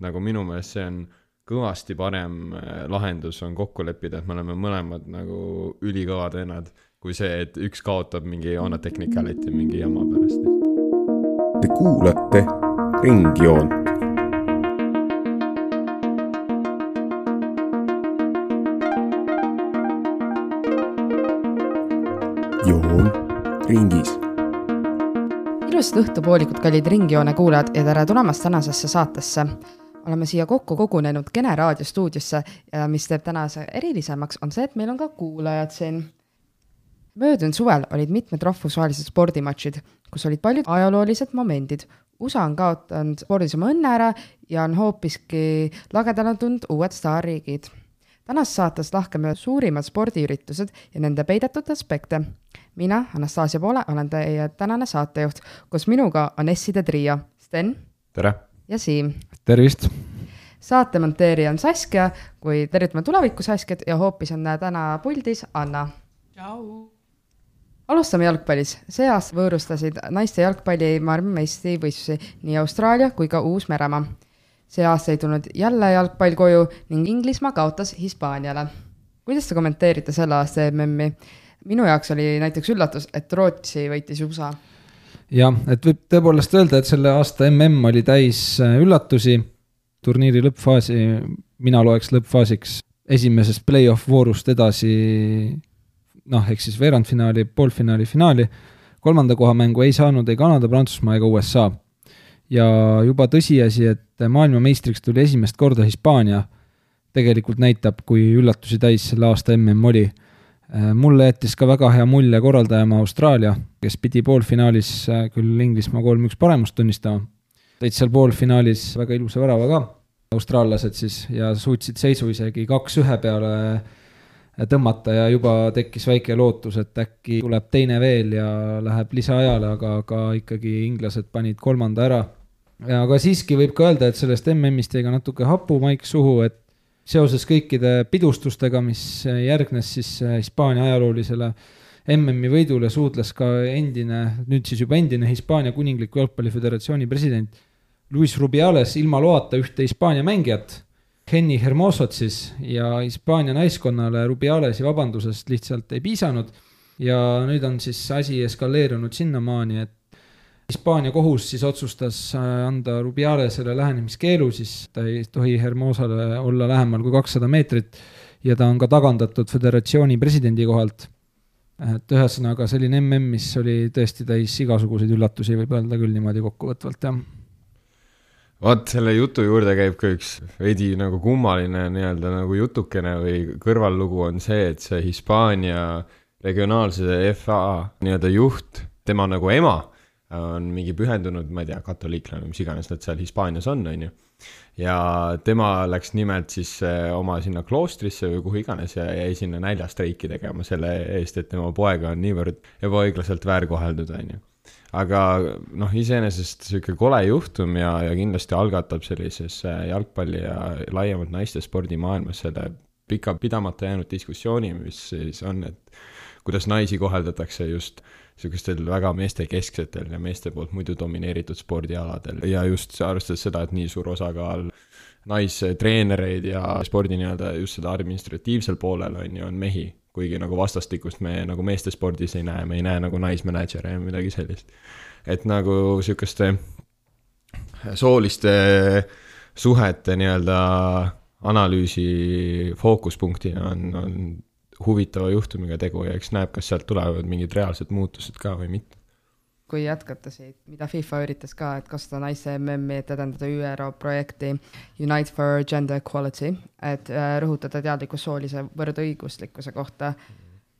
nagu minu meelest see on kõvasti parem äh, lahendus on kokku leppida, et me oleme mõlemad nagu ülikõvad vennad, kui see, et üks kaotab mingi on a technicality mingi jama pärast. Te kuulate Ringjoont. joon ringis ilusat õhtupoolikut, kallid Ringjoone kuulajad ja tere tulemast tänasesse saatesse. Oleme siia kokku kogunenud Kene raadiostuudiosse ja mis teeb tänase erilisemaks, on see, et meil on ka kuulajad siin. möödunud suvel olid mitmed rahvusvahelised spordimatšid, kus olid paljud ajaloolised momendid. USA on kaotanud spordis oma õnne ära ja on hoopiski lagedale tulnud uued staarriigid tänases saates lahkame suurimad spordiüritused ja nende peidetud aspekte. mina, Anastasia Poole, olen teie tänane saatejuht, koos minuga on S-ide trio Sten. tere! Ja Siim. tervist! saate monteerija on Saskia, kui tervitame tuleviku Saskiat ja hoopis on täna puldis Anna. tšau! alustame jalgpallis. see aasta võõrustasid naiste jalgpalli maailmameistrivõistlusi nii Austraalia kui ka Uus-Meremaa see aasta ei tulnud jälle jalgpall koju ning Inglismaa kaotas Hispaaniale. kuidas te kommenteerite selle aasta MM-i? minu jaoks oli näiteks üllatus, et Rootsi võitis USA. Jah, et võib tõepoolest öelda, et selle aasta MM oli täis äh, üllatusi. turniiri lõppfaasi, mina loeks lõppfaasiks esimesest play-off voorust edasi noh, ehk siis veerandfinaali, poolfinaali, finaali. kolmanda koha mängu ei saanud ei Kanada, Prantsusmaa ega USA ja juba tõsiasi, et maailmameistriks tuli esimest korda Hispaania, tegelikult näitab, kui üllatusi täis selle aasta mm oli. Mulle jättis ka väga hea mulje korraldajamaa Austraalia, kes pidi poolfinaalis küll Inglismaa kolm-üks paremust tunnistama, tõid seal poolfinaalis väga ilusa värava ka, austraallased siis, ja suutsid seisu isegi kaks-ühe peale tõmmata ja juba tekkis väike lootus, et äkki tuleb teine veel ja läheb lisaajale, aga, aga ikkagi inglased panid kolmanda ära. Aga siiski võib ka öelda, et sellest MM-ist jäi ka natuke hapumaik suhu, et seoses kõikide pidustustega, mis järgnes siis äh, Hispaania ajaloolisele MM-i võidule, suudles ka endine, nüüd siis juba endine Hispaania Kuningliku Jalgpalliföderatsiooni president Luis Rubiales ilma loata ühte Hispaania mängijat, Henny Hermosot siis, ja Hispaania naiskonnale Rubialesi vabandusest lihtsalt ei piisanud. Ja nüüd on siis asi eskaleerunud sinnamaani, et Hispaania kohus siis otsustas äh, anda Rubialesele lähenemiskeelu, siis ta ei tohi Hermosale olla lähemal kui kakssada meetrit ja ta on ka tagandatud föderatsiooni presidendi kohalt. et ühesõnaga selline mm, mis oli tõesti täis igasuguseid üllatusi, võib öelda küll niimoodi kokkuvõtvalt, jah vot selle jutu juurde käib ka üks veidi nagu kummaline nii-öelda nagu jutukene või kõrvallugu on see, et see Hispaania regionaalse FA nii-öelda juht, tema nagu ema on mingi pühendunud, ma ei tea, katoliiklane, mis iganes nad seal Hispaanias on, on ju. ja tema läks nimelt siis eh, oma sinna kloostrisse või kuhu iganes ja jäi sinna näljastreiki tegema selle eest, et tema poega on niivõrd ebaõiglaselt väärkoheldud, on ju. aga noh, iseenesest sihuke kole juhtum ja, ja kindlasti algatab sellises jalgpalli ja laiemalt naiste spordimaailmas selle pika pidamata jäänud diskussiooni, mis siis on, et kuidas naisi koheldatakse just äh, niisugustel väga meestekesksetel ja meeste poolt muidu domineeritud spordialadel ja just arvestades seda, et nii suur osakaal naistreenereid ja spordi nii-öelda just seda administratiivsel poolel on ju, on mehi, kuigi nagu vastastikust me nagu meestespordis ei näe, me ei näe nagu naismänedžere ja midagi sellist. et nagu niisuguste sooliste suhete nii-öelda analüüsi fookuspunktina on, on huvitava juhtumiga tegu ja eks näeb, kas sealt tulevad mingid reaalsed muutused ka või mitte. kui jätkata siit, mida FIFA üritas ka, et kasutada naiste MM-i, et edendada ÜRO projekti Unite for Gender Equality, et äh, rõhutada teadlikkust soolise võrdõiguslikkuse kohta.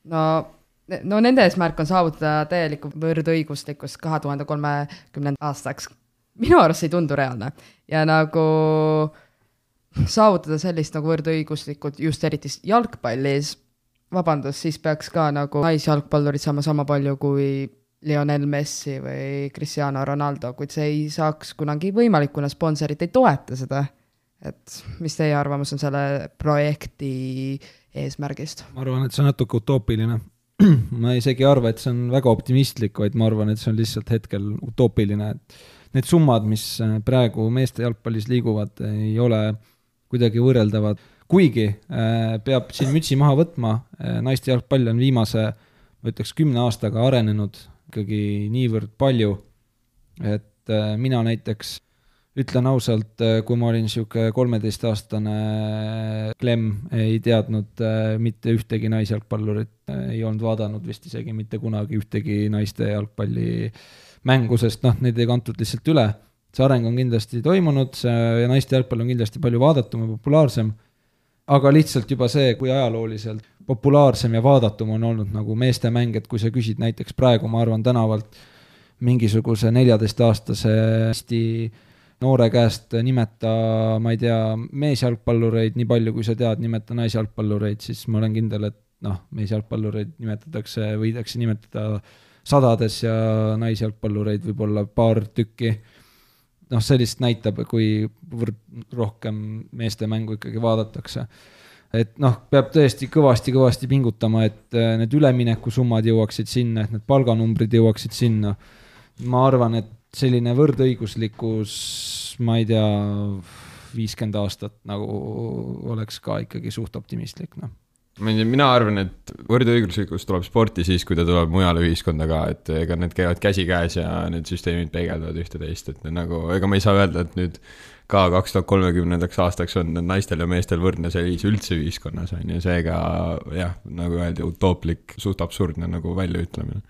no, no nende eesmärk on saavutada täielikku võrdõiguslikkust kahe tuhande kolmekümnenda aastaks. minu arust see ei tundu reaalne ja nagu saavutada sellist nagu võrdõiguslikult just eriti jalgpallis vabandust, siis peaks ka nagu naisjalgpallurid saama sama palju kui Lionel Messi või Cristiano Ronaldo, kuid see ei saaks kunagi võimalik, kuna sponsorid ei toeta seda. et mis teie arvamus on selle projekti eesmärgist? ma arvan, et see on natuke utoopiline. ma isegi ei arva, et see on väga optimistlik, vaid ma arvan, et see on lihtsalt hetkel utoopiline, et need summad, mis äh, praegu meeste jalgpallis liiguvad, ei ole kuidagi võrreldavad. Kuigi äh, peab siin mütsi maha võtma, naiste jalgpall on viimase, ma ütleks, kümne aastaga arenenud ikkagi niivõrd palju, et mina näiteks ütlen ausalt, äh, kui ma olin niisugune kolmeteistaastane klemm, ei teadnud äh, mitte ühtegi naisjalgpallurit, äh, ei olnud vaadanud vist isegi mitte kunagi ühtegi naiste jalgpallimängu, sest noh, neid ei kantud lihtsalt üle. see areng on kindlasti toimunud, see naiste jalgpall on kindlasti palju vaadatum ja populaarsem, aga lihtsalt juba see, kui ajalooliselt populaarsem ja vaadatum on olnud nagu meeste mäng, et kui sa küsid näiteks praegu, ma arvan, tänavalt mingisuguse neljateistaastase Eesti noore käest nimeta, ma ei tea, meesjalgpallureid nii palju, kui sa tead, nimeta naisjalgpallureid, siis ma olen kindel, et noh, meesjalgpallureid nimetatakse, võidakse nimetada sadades ja naisjalgpallureid võib-olla paar tükki. Noh, see lihtsalt näitab, kuivõrd rohkem meeste mängu ikkagi vaadatakse. et noh, peab tõesti kõvasti-kõvasti pingutama, et äh, need üleminekusummad jõuaksid sinna, et need palganumbrid jõuaksid sinna. ma arvan, et selline võrdõiguslikkus, ma ei tea, viiskümmend aastat nagu oleks ka ikkagi suht optimistlik, noh ma ei tea, mina arvan, et võrdõiguslikkus tuleb sporti siis, kui ta tuleb mujale ühiskonda ka, et ega need käivad käsikäes ja need süsteemid peegeldavad ühte-teist, et nagu ega ma ei saa öelda, et nüüd ka kaks tuhat kolmekümnendaks aastaks on naistel ja meestel võrdne seis üldse ühiskonnas, on ju, seega jah, nagu öeldi, utooplik, suht absurdne nagu väljaütlemine.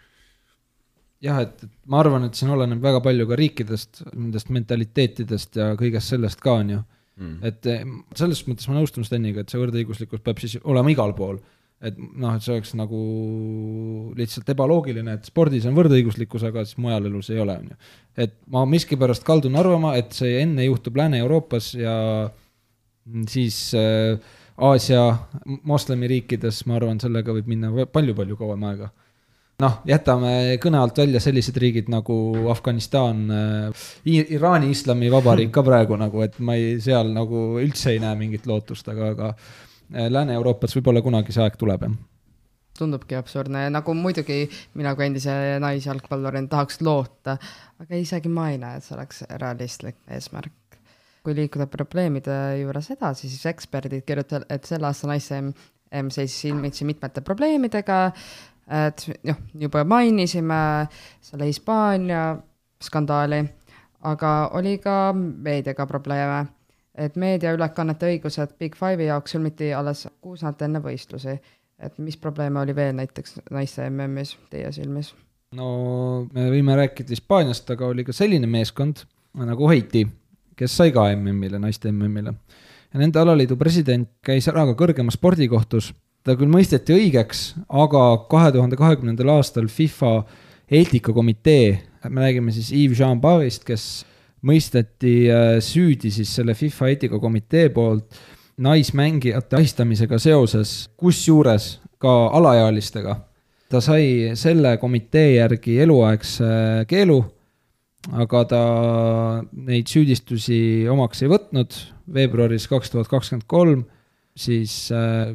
Jah, et, ma arvan, et siin oleneb väga palju ka riikidest, nendest mentaliteetidest ja kõigest sellest ka, on ju mm.. et eh, selles mõttes ma nõustun Steniga, et see võrdõiguslikkus peab siis olema igal pool. et noh, et see oleks nagu lihtsalt ebaloogiline, et spordis on võrdõiguslikkus, aga siis mujal elus ei ole, on ju. et ma miskipärast kaldun arvama, et see enne juhtub Lääne-Euroopas ja siis äh, Aasia moslemiriikides, ma arvan, sellega võib minna palju-palju kauem aega noh, jätame kõne alt välja sellised riigid nagu Afganistan äh,, Iraani Islamivabariik ka praegu nagu, et ma ei, seal nagu üldse ei näe mingit lootust, aga, aga äh, Lääne-Euroopas võib-olla kunagi see aeg tuleb, jah. Tundubki absurdne, nagu muidugi mina kui endise naisjalgpallurina tahaks loota, aga isegi ma ei näe, et see oleks realistlik eesmärk. kui liikuda probleemide juures edasi, siis eksperdid kirjutavad, et selle aasta naiste M seisis silmitsi mitmete probleemidega, et noh, juba mainisime selle Hispaania skandaali, aga oli ka meediaga probleeme. et meediaülekannete õigused Big Five'i jaoks sõlmiti alles kuus nädalat enne võistlusi. et mis probleeme oli veel näiteks naiste MM-is teie silmis? no me võime rääkida Hispaaniast, aga oli ka selline meeskond nagu Haiti, kes sai ka MM-ile, naiste MM-ile. ja nende alaliidu president käis ära ka kõrgemas spordikohtus ta küll mõisteti õigeks, aga kahe tuhande kahekümnendal aastal FIFA eetikakomitee, me räägime siis Yves Jean Barist, kes mõisteti äh, süüdi siis selle FIFA eetikakomitee poolt naismängijate ahistamisega seoses, kusjuures ka alaealistega. ta sai selle komitee järgi eluaegse keelu, aga ta neid süüdistusi omaks ei võtnud, veebruaris kaks tuhat kakskümmend kolm siis äh,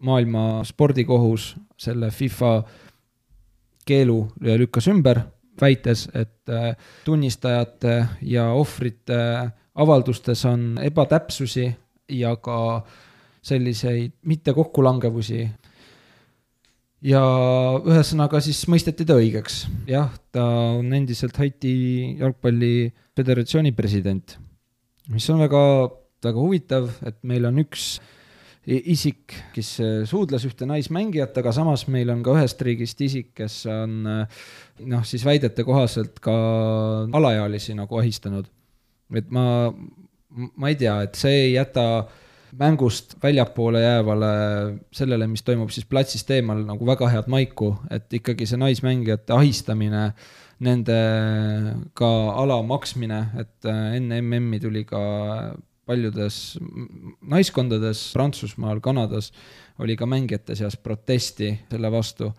maailma spordikohus selle FIFA keelu lükkas ümber, väites, et äh, tunnistajate ja ohvrite avaldustes on ebatäpsusi ja ka selliseid mittekokkulangevusi. ja ühesõnaga siis mõisteti ta õigeks, jah, ta on endiselt Haiti jalgpalliföderatsiooni president, mis on väga, väga huvitav, et meil on üks isik, kes äh, suudles ühte naismängijat, aga samas meil on ka ühest riigist isik, kes on äh, noh, siis väidete kohaselt ka alaealisi nagu ahistanud. et ma, ma ei tea, et see ei jäta mängust väljapoole jäävale sellele, mis toimub siis platsist eemal nagu väga head maiku, et ikkagi see naismängijate ahistamine, nende ka ala maksmine, et äh, enne MM-i tuli ka paljudes naiskondades Prantsusmaal, Kanadas oli ka mängijate seas protesti selle vastu,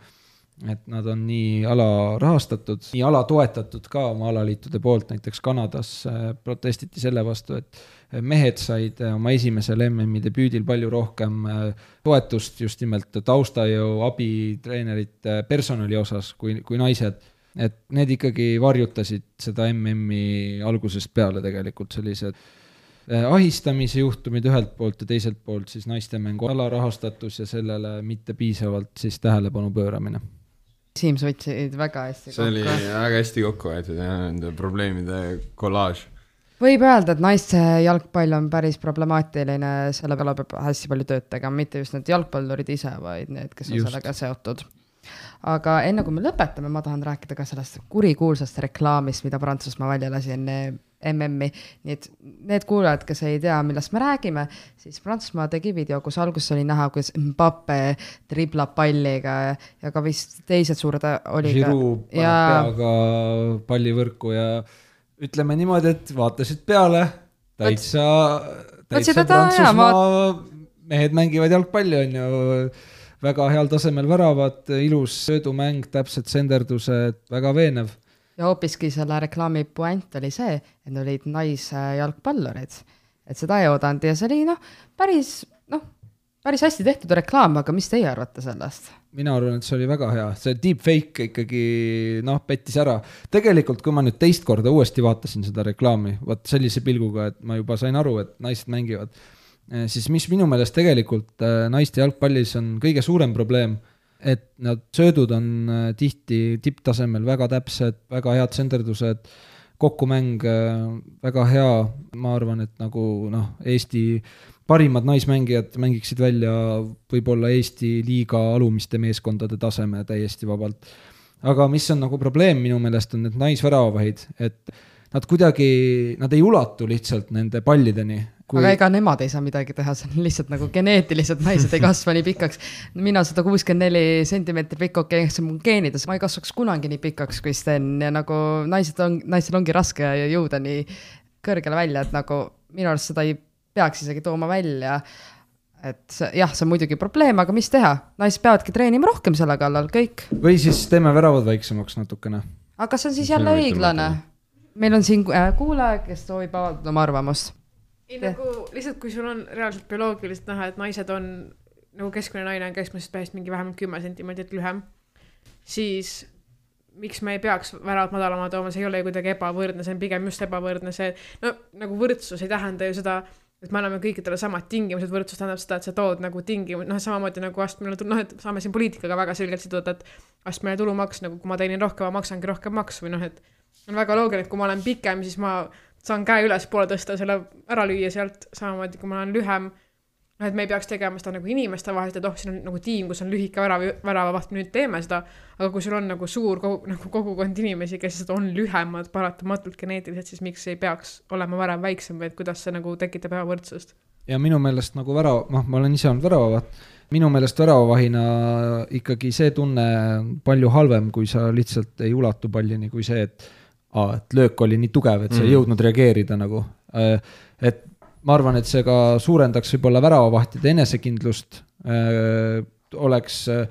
et nad on nii alarahastatud, nii alatoetatud ka oma alaliitude poolt, näiteks Kanadas äh, protestiti selle vastu, et mehed said oma esimesel MM-i debüüdil palju rohkem äh, toetust just nimelt taustajõu, abi, treenerite, personali osas kui, kui naised. Et need ikkagi varjutasid seda MM-i algusest peale tegelikult sellised äh, ahistamise juhtumid ühelt poolt ja teiselt poolt siis naistemängu alarahastatus ja sellele mitte piisavalt siis tähelepanu pööramine Siim, sa võtsid väga hästi see oli kokku. väga hästi kokku võetud ja nende probleemide kollaaž võib öelda, et naiste jalgpall on päris problemaatiline, selle peale peab hästi palju tööd tegema, mitte just need jalgpallurid ise, vaid need, kes on Just. sellega seotud. Aga enne kui me lõpetame, ma tahan rääkida ka sellest kurikuulsast reklaamist, mida Prantsusmaa välja lasi enne MM-i, nii et need kuulajad, kes ei tea, millest me räägime, siis Prantsusmaa tegi video, kus alguses oli näha, kuidas Mbappe driblab palliga ja, ka vist teised suured olid. Giroud paneb ja peaga pallivõrku ja ütleme niimoodi, et vaatasid peale, täitsa, täitsa Prantsusmaa mehed mängivad jalgpalli, on ju, väga heal tasemel väravad, ilus söödumäng, täpsed senderdused, väga veenev. ja hoopiski selle reklaami puänt oli see, et olid naisjalgpallurid. et seda ei oodanud ja see oli noh, päris noh, päris hästi tehtud reklaam, aga mis teie arvate sellest? mina arvan, et see oli väga hea, see deepfake ikkagi noh, pettis ära. tegelikult, kui ma nüüd teist korda uuesti vaatasin seda reklaami, vot sellise pilguga, et ma juba sain aru, et naised mängivad, siis mis minu meelest tegelikult äh, naiste jalgpallis on kõige suurem probleem, et nad söödud on äh, tihti tipptasemel väga täpsed, väga head senderdused, kokkumäng äh, väga hea, ma arvan, et nagu noh, Eesti parimad naismängijad mängiksid välja võib-olla Eesti liiga alumiste meeskondade taseme täiesti vabalt. aga mis on nagu probleem minu meelest, on need naisväravahid, et nad kuidagi, nad ei ulatu lihtsalt nende pallideni. Kui... aga ega nemad ei saa midagi teha, see on lihtsalt nagu geneetiliselt naised ei kasva nii pikaks. mina sada kuuskümmend neli sentimeetrit pikk, okei okay,, see on mu geenides, ma ei kasvaks kunagi nii pikaks kui Sten ja nagu naised on, naistel ongi raske jõuda nii kõrgele välja, et nagu minu arust seda ei peaks isegi tooma välja et jah, see on muidugi probleem, aga mis teha, naised peavadki treenima rohkem selle kallal, kõik. või siis teeme väravad väiksemaks natukene. aga kas see on siis jälle õiglane meil on siin äh, kuulaja, kes soovib avaldada oma arvamust. Ei nagu lihtsalt, kui sul on reaalselt bioloogiliselt näha, et naised on nagu keskmine naine on keskmisest mehest mingi vähemalt kümme sentimeetrit lühem, siis miks me ei peaks väravat madalama tooma, see ei ole ju kuidagi ebavõrdne, see on pigem just ebavõrdne, see no nagu võrdsus ei tähenda ju seda, et me anname kõikidele samad tingimused, võrdsus tähendab seda, et sa tood nagu tingimus, noh, samamoodi nagu astmeline tul-, noh, et saame siin poliitikaga väga selgelt siduda, et astmeline tulumaks nagu, kui ma teenin rohkem, ma maksangi rohkem maksu või noh, et on väga loogiline, et kui ma olen pikem, siis ma saan käe ülespoole tõsta, selle ära lüüa sealt, samamoodi kui ma olen lühem, noh, et me ei peaks tegema seda nagu inimeste vaheliselt, et oh, siin on nagu tiim, kus on lühike värav, väravavaht, nüüd teeme seda, aga kui sul on nagu suur kogu, nagu kogukond inimesi, kes on lühemad paratamatult geneetiliselt, siis miks ei peaks olema värav väiksem et kuidas see nagu tekitab ebavõrdsust? ja minu meelest nagu värav, noh, ma olen ise olnud väravavaht, minu meelest väravavahina ikkagi see tunne on palju halvem, kui sa lihtsalt ei ulatu pallini, kui see, et aa, et löök oli nii tugev, et sa ei Mhm. jõudnud reageerida nagu. et ma arvan, et see ka suurendaks võib-olla väravavahtide enesekindlust, oleks äh,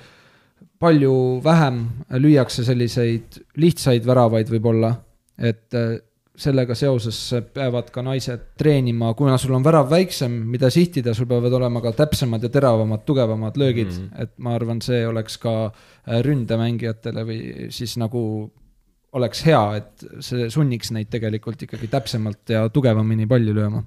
palju vähem lüüakse selliseid lihtsaid väravaid võib-olla, et äh, sellega seoses peavad ka naised treenima, kuna sul on värav väiksem, mida sihtida, sul peavad olema ka täpsemad ja teravamad, tugevamad löögid mm. -hmm. et ma arvan, see oleks ka äh, ründemängijatele või siis nagu oleks hea, et see sunniks neid tegelikult ikkagi täpsemalt ja tugevamini palli lööma.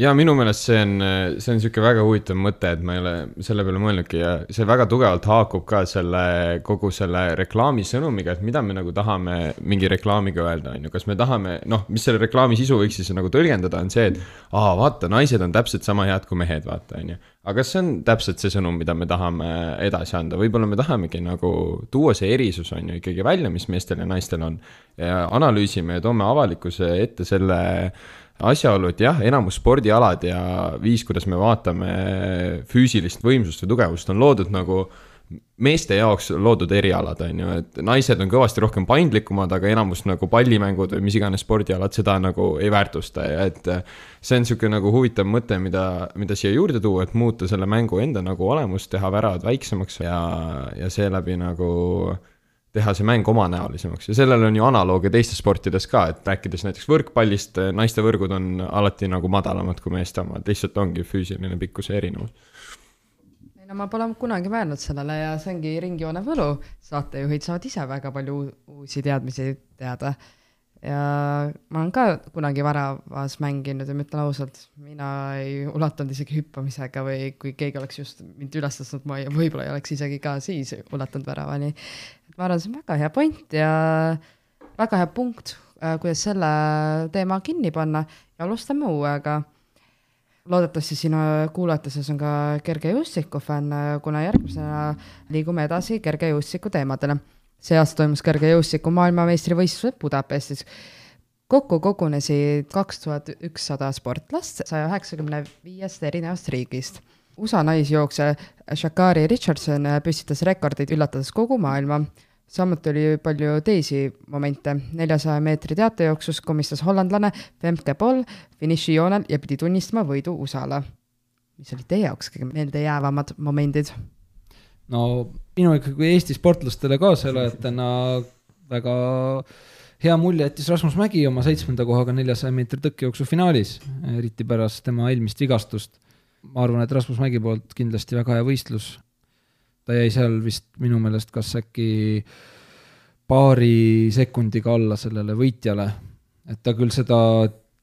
Ja minu meelest see on, see on niisugune väga huvitav mõte, et ma ei ole selle peale mõelnudki ja see väga tugevalt haakub ka selle kogu selle reklaami sõnumiga, et mida me nagu tahame mingi reklaamiga öelda, on ju, kas me tahame, noh, mis selle reklaami sisu võiks siis nagu tõlgendada, on see, et aa, vaata, naised on täpselt sama head kui mehed, vaata, on ju. aga kas see on täpselt see sõnum, mida me tahame edasi anda, võib-olla me tahamegi nagu tuua see erisus, on ju, ikkagi välja, mis meestel ja naistel on. Analüüsime ja toome avalikkuse ette selle asjaolu, et jah, enamus spordialad ja viis, kuidas me vaatame füüsilist võimsust või tugevust, on loodud nagu meeste jaoks loodud erialad, on ju, et naised on kõvasti rohkem paindlikumad, aga enamus nagu pallimängud või mis iganes spordialad seda nagu ei väärtusta ja et see on niisugune nagu huvitav mõte, mida, mida siia juurde tuua, et muuta selle mängu enda nagu olemust, teha väravad väiksemaks ja, ja seeläbi nagu teha see mäng omanäolisemaks ja sellel on ju analoogia teistes sportides ka, et rääkides näiteks võrkpallist, naiste võrgud on alati nagu madalamad kui meeste omad, lihtsalt ongi füüsiline pikkuse erinevus. no ma pole kunagi mõelnud sellele ja see ongi ringjoone võlu, saatejuhid saavad ise väga palju uu- uusi teadmisi teada. ja ma olen ka kunagi väravas mänginud ja ma ütlen ausalt, mina ei ulatanud isegi hüppamisega või kui keegi oleks just mind üles tõstnud, ma ei, võib-olla ei oleks isegi ka siis ulatanud väravani. Ma arvan, see on väga hea point ja väga hea punkt, kuidas selle teema kinni panna ja alustame uuega loodetavasti sinu kuulajate seas on ka kergejõustiku fänn, kuna järgmisena liigume edasi kergejõustiku teemadele. see aasta toimus kergejõustiku maailmameistrivõistlused Budapestis. kokku kogunesid kaks tuhat ükssada sportlast saja üheksakümne viiest erinevast riigist. USA naisjooksja Shakari Richardson püstitas rekordid, üllatades kogu maailma samuti oli palju teisi momente, neljasaja meetri teatejooksus komistas hollandlane Femke Poll finišijoonel ja pidi tunnistama võidu USA-le. mis olid teie jaoks kõige meeldejäävamad momendid? no minu ikkagi Eesti sportlastele kaasaelajatena väga hea mulje jättis Rasmus Mägi oma seitsmenda kohaga neljasaja meetri tõkkejooksu finaalis, eriti pärast tema eelmist vigastust. ma arvan, et Rasmus Mägi poolt kindlasti väga hea võistlus ta jäi seal vist minu meelest kas äkki paari sekundiga alla sellele võitjale, et ta küll seda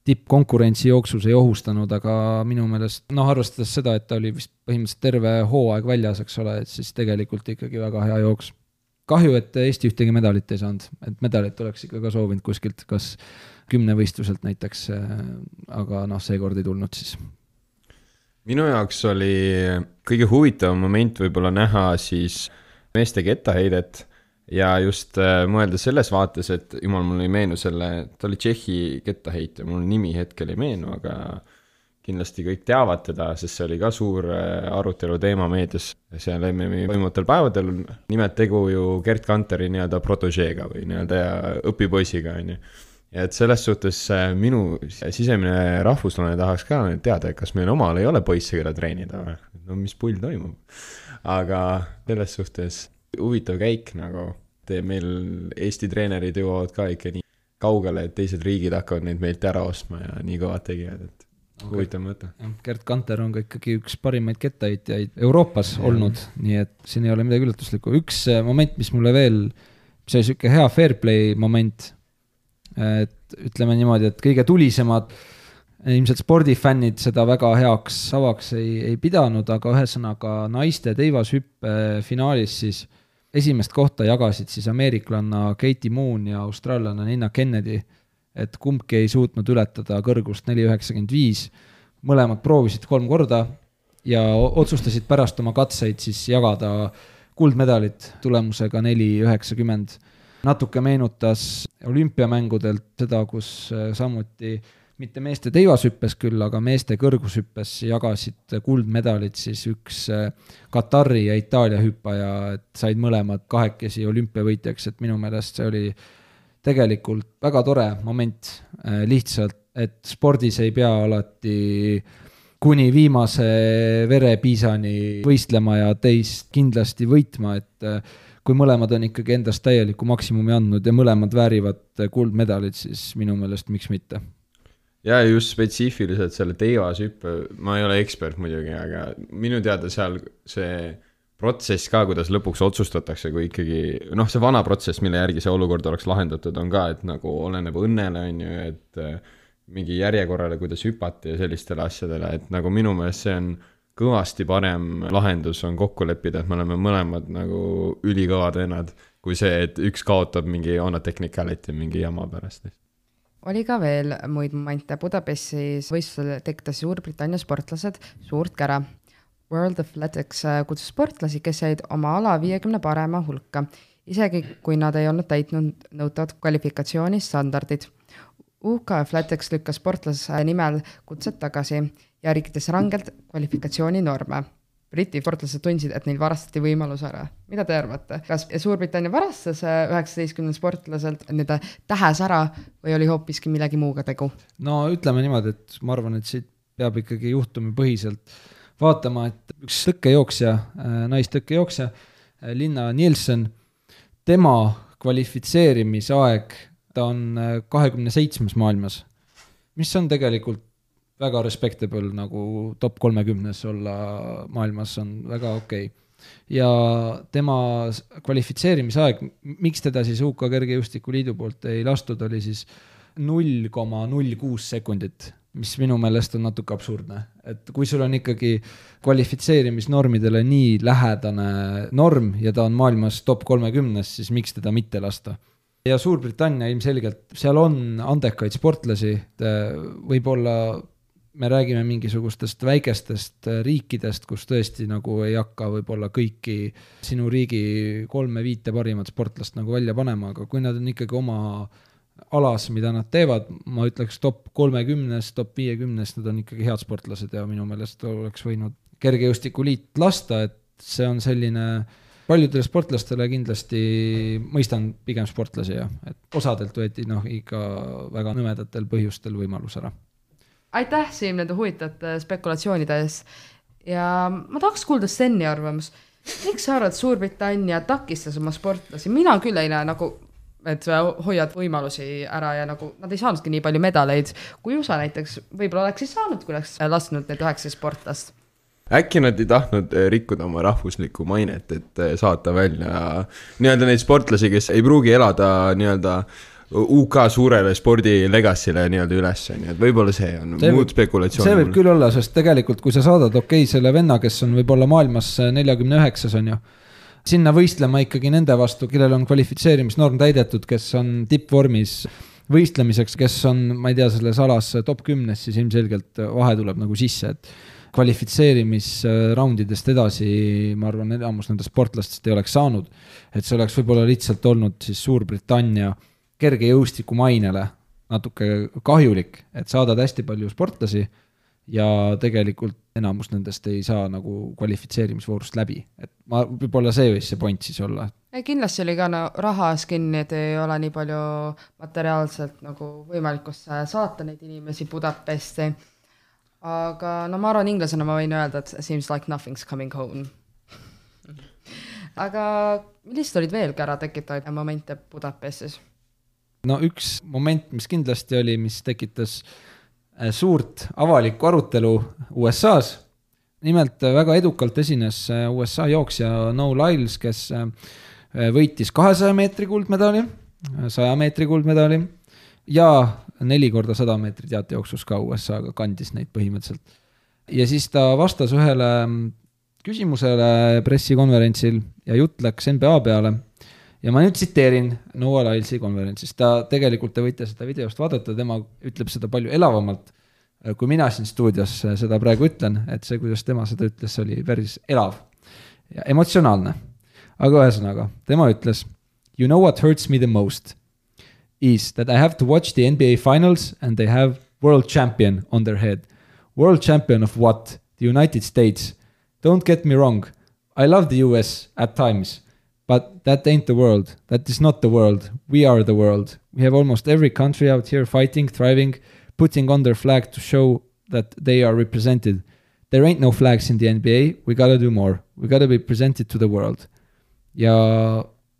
tippkonkurentsi jooksus ei ohustanud, aga minu meelest noh, arvestades seda, et ta oli vist põhimõtteliselt terve hooaeg väljas, eks ole, et siis tegelikult ikkagi väga hea jooks. kahju, et Eesti ühtegi medalit ei saanud, et medalit oleks ikka ka soovinud kuskilt, kas kümnevõistluselt näiteks, aga noh, seekord ei tulnud siis minu jaoks oli kõige huvitavam moment võib-olla näha siis meeste kettaheidet ja just äh, mõelda selles vaates, et jumal, mul ei meenu selle, ta oli Tšehhi kettaheitja, mul nimi hetkel ei meenu, aga kindlasti kõik teavad teda, sest see oli ka suur äh, arutelu teema meedias seal MM-i toimuvatel päevadel. nimelt tegu ju Gerd Kanteri nii-öelda protožeega või nii-öelda õpipoisiga, on ju ja et selles suhtes äh, minu sisemine rahvuslane tahaks ka teada, et kas meil omal ei ole poisse, keda treenida või, no mis pull toimub. aga selles suhtes huvitav käik nagu, et meil Eesti treenerid jõuavad ka ikka nii kaugele, et teised riigid hakkavad neid meilt ära ostma ja nii kõvad tegijad, et okay. huvitav mõte. Gerd Kanter on ka ikkagi üks parimaid kettaheitjaid Euroopas ja. olnud, nii et siin ei ole midagi üllatuslikku. üks äh, moment, mis mulle veel, see oli sihuke hea fair play moment et ütleme niimoodi, et kõige tulisemad ilmselt spordifännid seda väga heaks avaks ei, ei pidanud, aga ühesõnaga naiste teivashüppe finaalis siis esimest kohta jagasid siis ameeriklanna Katie Moon ja austraallanna Nina Kennedy. et kumbki ei suutnud ületada kõrgust neli üheksakümmend viis, mõlemad proovisid kolm korda ja otsustasid pärast oma katseid siis jagada kuldmedalit tulemusega neli üheksakümmend natuke meenutas olümpiamängudelt seda, kus äh, samuti mitte meeste teivashüppes küll, aga meeste kõrgushüppes jagasid kuldmedalid siis üks äh, Katari ja Itaalia hüppaja, et said mõlemad kahekesi olümpiavõitjaks, et minu meelest see oli tegelikult väga tore moment, äh, lihtsalt, et spordis ei pea alati kuni viimase verepiisani võistlema ja teist kindlasti võitma, et kui mõlemad on ikkagi endast täieliku maksimumi andnud ja mõlemad väärivad kuldmedalit, siis minu meelest miks mitte. ja just spetsiifiliselt selle teivashüppe, ma ei ole ekspert muidugi, aga minu teada seal see protsess ka, kuidas lõpuks otsustatakse, kui ikkagi noh, see vana protsess, mille järgi see olukord oleks lahendatud, on ka, et nagu oleneb õnnele, on ju, et äh, mingi järjekorrale, kuidas hüpati ja sellistele asjadele, et nagu minu meelest see on kõvasti parem lahendus on kokku leppida, et me oleme mõlemad nagu ülikõvad vennad, kui see, et üks kaotab mingi on a technicality mingi jama pärast. oli ka veel muid momente, Budapestis võistlusel tekitasid Suurbritannia sportlased suurt kära. World Athletics kutsus sportlasi, kes jäid oma ala viiekümne parema hulka, isegi kui nad ei olnud täitnud nõutavad kvalifikatsioonistandardid. UK Athletics lükkas sportlase nimel kutsed tagasi ja rikkudes rangelt kvalifikatsiooninorme. Briti sportlased tundsid, et neil varastati võimalus ära. mida te arvate, kas Suurbritannia varastas äh, üheksateistkümnelt sportlaselt nii-öelda tähes ära või oli hoopiski millegi muuga tegu? no ütleme niimoodi, et ma arvan, et siit peab ikkagi juhtumipõhiselt vaatama, et üks tõkkejooksja, äh, naistõkkejooksja, äh, Linna Nielsen, tema kvalifitseerimisaeg, ta on kahekümne seitsmes maailmas, mis on tegelikult väga respectable nagu top kolmekümnes olla maailmas on väga okei okay. ja tema kvalifitseerimisaeg, miks teda siis UK Kergejõustikuliidu poolt ei lastud, oli siis null koma null kuus sekundit, mis minu meelest on natuke absurdne, et kui sul on ikkagi kvalifitseerimisnormidele nii lähedane norm ja ta on maailmas top kolmekümnes, siis miks teda mitte lasta ja Suurbritannia ilmselgelt, seal on andekaid sportlasi, võib-olla me räägime mingisugustest väikestest äh, riikidest, kus tõesti nagu ei hakka võib-olla kõiki sinu riigi kolme-viite parimat sportlast nagu välja panema, aga kui nad on ikkagi oma alas, mida nad teevad, ma ütleks top kolmekümnes, top viiekümnes, nad on ikkagi head sportlased ja minu meelest oleks võinud kergejõustikuliit lasta, et see on selline paljudele sportlastele kindlasti mõistan pigem sportlasi ja et osadelt võeti noh ikka väga nõmedatel põhjustel võimalus ära. aitäh, Siim, nende huvitavate spekulatsioonide eest ja ma tahaks kuulda Steni arvamust. miks sa arvad, Suurbritannia takistas oma sportlasi, mina küll ei näe nagu, et sa hoiad võimalusi ära ja nagu nad ei saanudki nii palju medaleid, kui USA näiteks võib-olla oleks siis saanud, kui oleks lasknud need üheksa sportlast. äkki nad ei tahtnud eh, rikkuda oma rahvuslikku mainet, et eh, saata välja nii-öelda neid sportlasi, kes ei pruugi elada nii-öelda UK suurele spordi legacy'le nii-öelda ülesse, nii et võib-olla see on See muud spekulatsiooni. see võib küll olla, sest tegelikult, kui sa saadad okei okay, selle venna, kes on võib-olla maailmas neljakümne üheksas, on ju, sinna võistlema ikkagi nende vastu, kellel on kvalifitseerimisnorm täidetud, kes on tippvormis võistlemiseks, kes on, ma ei tea, selles alas top kümnes, siis ilmselgelt vahe tuleb nagu sisse, et kvalifitseerimisraundidest edasi, ma arvan, enamus nendest sportlastest ei oleks saanud. et see oleks võib-olla lihtsalt olnud siis Suurbritannia kergejõustiku mainele natuke kahjulik, et saadad hästi palju sportlasi ja tegelikult enamus nendest ei saa nagu kvalifitseerimisvoorust läbi, et ma, võib-olla see võis see point siis olla. kindlasti oli ka no rahas kinni, et ei ole nii palju materiaalselt nagu võimalik, kus saata neid inimesi Budapesti. aga no ma arvan, inglasena ma võin öelda, et seems like nothing's coming home. aga millised olid veel kära tekitavaid momente Budapestis? No üks moment, mis kindlasti oli, mis tekitas äh, suurt avalikku arutelu USA-s. nimelt äh, väga edukalt esines äh, USA jooksja No Lyles, kes võitis kahesaja meetri kuldmedali, saja meetri kuldmedali ja neli korda sada meetrit jaotejooksus ka USA-ga kandis neid põhimõtteliselt. ja siis ta vastas ühele mm, küsimusele pressikonverentsil ja jutt läks NBA peale ja ma nüüd tsiteerin Noah Lylesi konverentsist, ta tegelikult, te võite seda videost vaadata, tema ütleb seda palju elavamalt, kui mina siin stuudios seda praegu ütlen, et see, kuidas tema seda ütles, oli päris elav ja emotsionaalne. aga ühesõnaga, tema ütles You know what hurts me the most is that I have to watch the NBA finals and they have world champion on their head. World champion of what? The United States. Don't get me wrong. I love the US at times. But that ain't the world. That is not the world. We are the world. We have almost every country out here fighting, thriving, putting on their flag to show that they are represented. There ain't no flags in the NBA. We gotta do more. We gotta be presented to the world. ja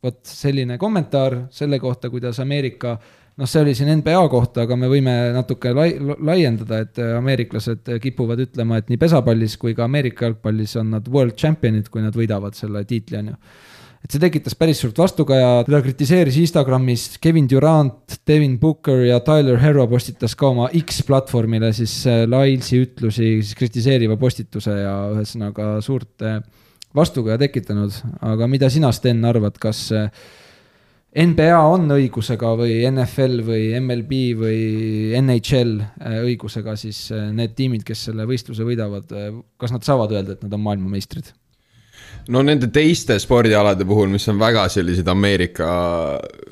vot selline kommentaar selle kohta, kuidas Ameerika, noh, see oli siin NBA kohta, aga me võime natuke lai-, laiendada, et ameeriklased kipuvad ütlema, et nii pesapallis kui ka Ameerika jalgpallis on nad world champion'id, kui nad võidavad selle tiitli, on ju et see tekitas päris suurt vastukaja, teda kritiseeris Instagramis Kevin Durant, Devin Booker ja Tyler Herro postitas ka oma X platvormile siis äh, Lylesi ütlusi siis kritiseeriva postituse ja ühesõnaga suurt äh, vastukaja tekitanud, aga mida sina, Sten, arvad, kas äh, NBA on õigusega või NFL või MLB või NHL õigusega siis need tiimid, kes selle võistluse võidavad, kas nad saavad öelda, et nad on maailmameistrid? No nende teiste spordialade puhul, mis on väga sellised Ameerika